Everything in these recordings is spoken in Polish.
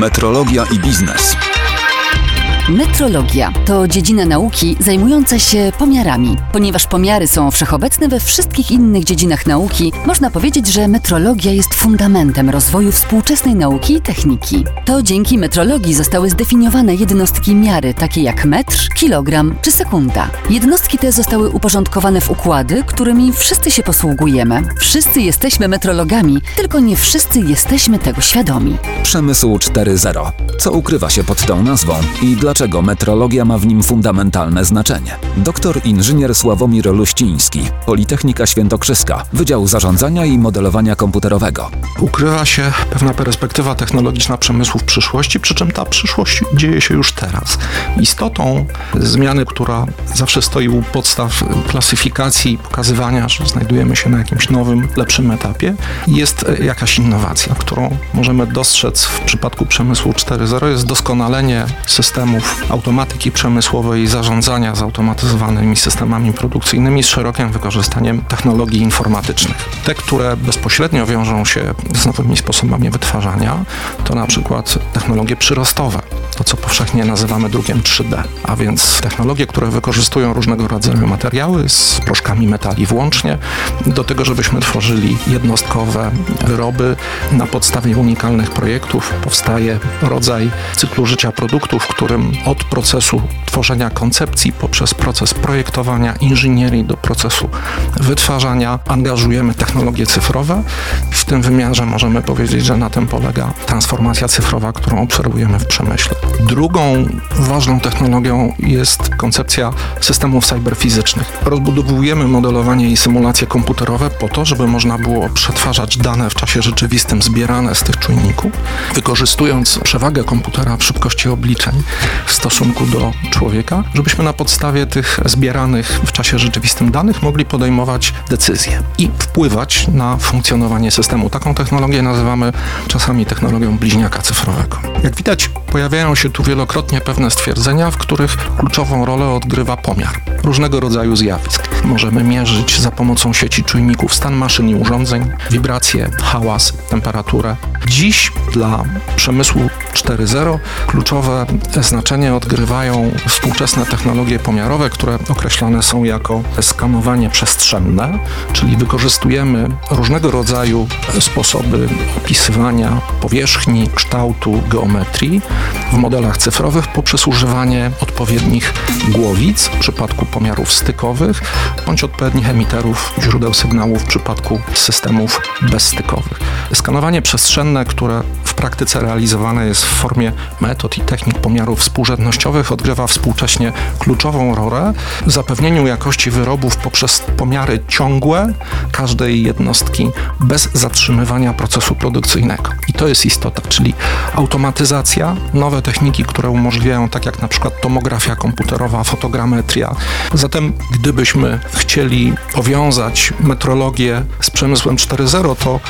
Metrologia i biznes. Metrologia to dziedzina nauki zajmująca się pomiarami. Ponieważ pomiary są wszechobecne we wszystkich innych dziedzinach nauki, można powiedzieć, że metrologia jest fundamentem rozwoju współczesnej nauki i techniki. To dzięki metrologii zostały zdefiniowane jednostki miary, takie jak metr, kilogram czy sekunda. Jednostki te zostały uporządkowane w układy, którymi wszyscy się posługujemy. Wszyscy jesteśmy metrologami, tylko nie wszyscy jesteśmy tego świadomi. Przemysł 4.0. Co ukrywa się pod tą nazwą i dlaczego metrologia ma w nim fundamentalne znaczenie? Doktor inżynier Sławomir Luściński, Politechnika Świętokrzyska, Wydział Zarządzania i Modelowania Komputerowego. Ukrywa się pewna perspektywa technologiczna przemysłu w przyszłości, przy czym ta przyszłość dzieje się już teraz. Istotą zmiany, która zawsze stoi u podstaw klasyfikacji i pokazywania, że znajdujemy się na jakimś nowym, lepszym etapie, jest jakaś innowacja, którą możemy dostrzec w przypadku przemysłu 4.0, jest doskonalenie systemów automatyki przemysłowej i zarządzania zautomatyzowanymi systemami produkcyjnymi z szerokim wykorzystaniem technologii informatycznych. Te, które bezpośrednio wiążą się z nowymi sposobami wytwarzania, to na przykład technologie przyrostowe, to co powszechnie nazywamy drukiem 3D, a więc technologie, które wykorzystują różnego rodzaju materiały z proszkami metali włącznie, do tego, żebyśmy tworzyli jednostkowe wyroby na podstawie unikalnych projektów. Powstaje rodzaj cyklu życia produktu, w którym od procesu tworzenia koncepcji poprzez proces projektowania, inżynierii do procesu wytwarzania angażujemy technologie cyfrowe. W tym wymiarze możemy powiedzieć, że na tym polega transformacja cyfrowa, którą obserwujemy w przemyśle. Drugą ważną technologią jest koncepcja systemów cyberfizycznych. Rozbudowujemy modelowanie i symulacje komputerowe po to, żeby można było przetwarzać dane w czasie rzeczywistym zbierane z tych czujników, wykorzystując przewagę komputera w szybkości obliczeń w stosunku do człowieka, żebyśmy na podstawie tych zbieranych w czasie rzeczywistym danych mogli podejmować decyzje i wpływać na funkcjonowanie systemu. Taką technologię nazywamy czasami technologią bliźniaka cyfrowego. Jak widać, pojawiają się tu wielokrotnie pewne stwierdzenia, w których kluczową rolę odgrywa pomiar różnego rodzaju zjawisk. Możemy mierzyć za pomocą sieci czujników stan maszyn i urządzeń, wibracje, hałas, temperaturę. Dziś dla przemysłu 4.0 kluczowe znaczenie odgrywają współczesne technologie pomiarowe, które określane są jako skanowanie przestrzenne, czyli wykorzystujemy różnego rodzaju sposoby opisywania powierzchni, kształtu, geometrii w modelach cyfrowych poprzez używanie odpowiednich głowic w przypadku pomiarów stykowych bądź odpowiednich emiterów źródeł sygnału w przypadku systemów bezstykowych. Skanowanie przestrzenne, które praktyce realizowane jest w formie metod i technik pomiarów współrzędnościowych, odgrywa współcześnie kluczową rolę w zapewnieniu jakości wyrobów poprzez pomiary ciągłe każdej jednostki bez zatrzymywania procesu produkcyjnego. I to jest istota, czyli automatyzacja, nowe techniki, które umożliwiają, tak jak na przykład tomografia komputerowa, fotogrametria. Zatem, gdybyśmy chcieli powiązać metrologię z przemysłem 4.0, to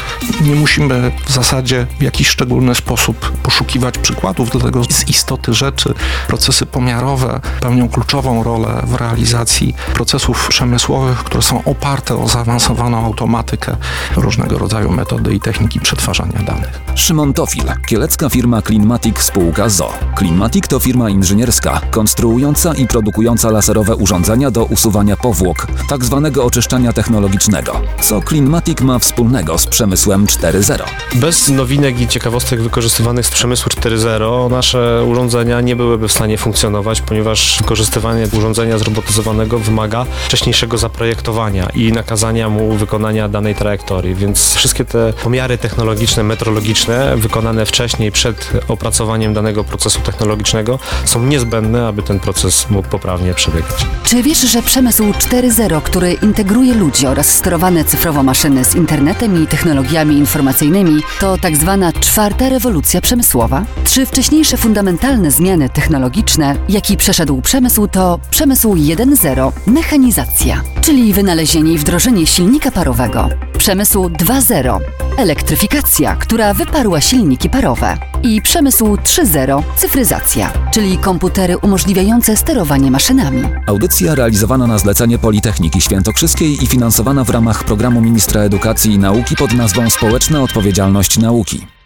nie musimy w zasadzie w jakiś szczególny sposób poszukiwać przykładów, dlatego z istoty rzeczy procesy pomiarowe pełnią kluczową rolę w realizacji procesów przemysłowych, które są oparte o zaawansowaną automatykę, różnego rodzaju metody i techniki przetwarzania danych. Szymon Tofil, kielecka firma Cleanmatic spółka ZO. Cleanmatic to firma inżynierska, konstruująca i produkująca laserowe urządzenia do usuwania powłok, tak zwanego oczyszczania technologicznego. Co Cleanmatic ma wspólnego z przemysłem 4.0? Bez nowinek i ciekawostek wykorzystywanych z przemysłu 4.0 nasze urządzenia nie byłyby w stanie funkcjonować, ponieważ wykorzystywanie urządzenia zrobotyzowanego wymaga wcześniejszego zaprojektowania i nakazania mu wykonania danej trajektorii, więc wszystkie te pomiary technologiczne, metrologiczne wykonane wcześniej przed opracowaniem danego procesu technologicznego są niezbędne, aby ten proces mógł poprawnie przebiegać. Czy wiesz, że przemysł 4.0, który integruje ludzi oraz sterowane cyfrowo maszyny z internetem i technologiami informacyjnymi, to tak zwana czwarta rewolucja przemysłowa? Trzy wcześniejsze fundamentalne zmiany technologiczne, jaki przeszedł przemysł, to przemysł 1.0 mechanizacja, czyli wynalezienie i wdrożenie silnika parowego. Przemysł 2.0 elektryfikacja, która wyparła silniki parowe. I przemysł 3.0 cyfryzacja, czyli komputery umożliwiające sterowanie maszynami. Audycja realizowana na zlecenie Politechniki Świętokrzyskiej i finansowana w ramach programu Ministra Edukacji i Nauki pod nazwą Społeczna Odpowiedzialność Nauki.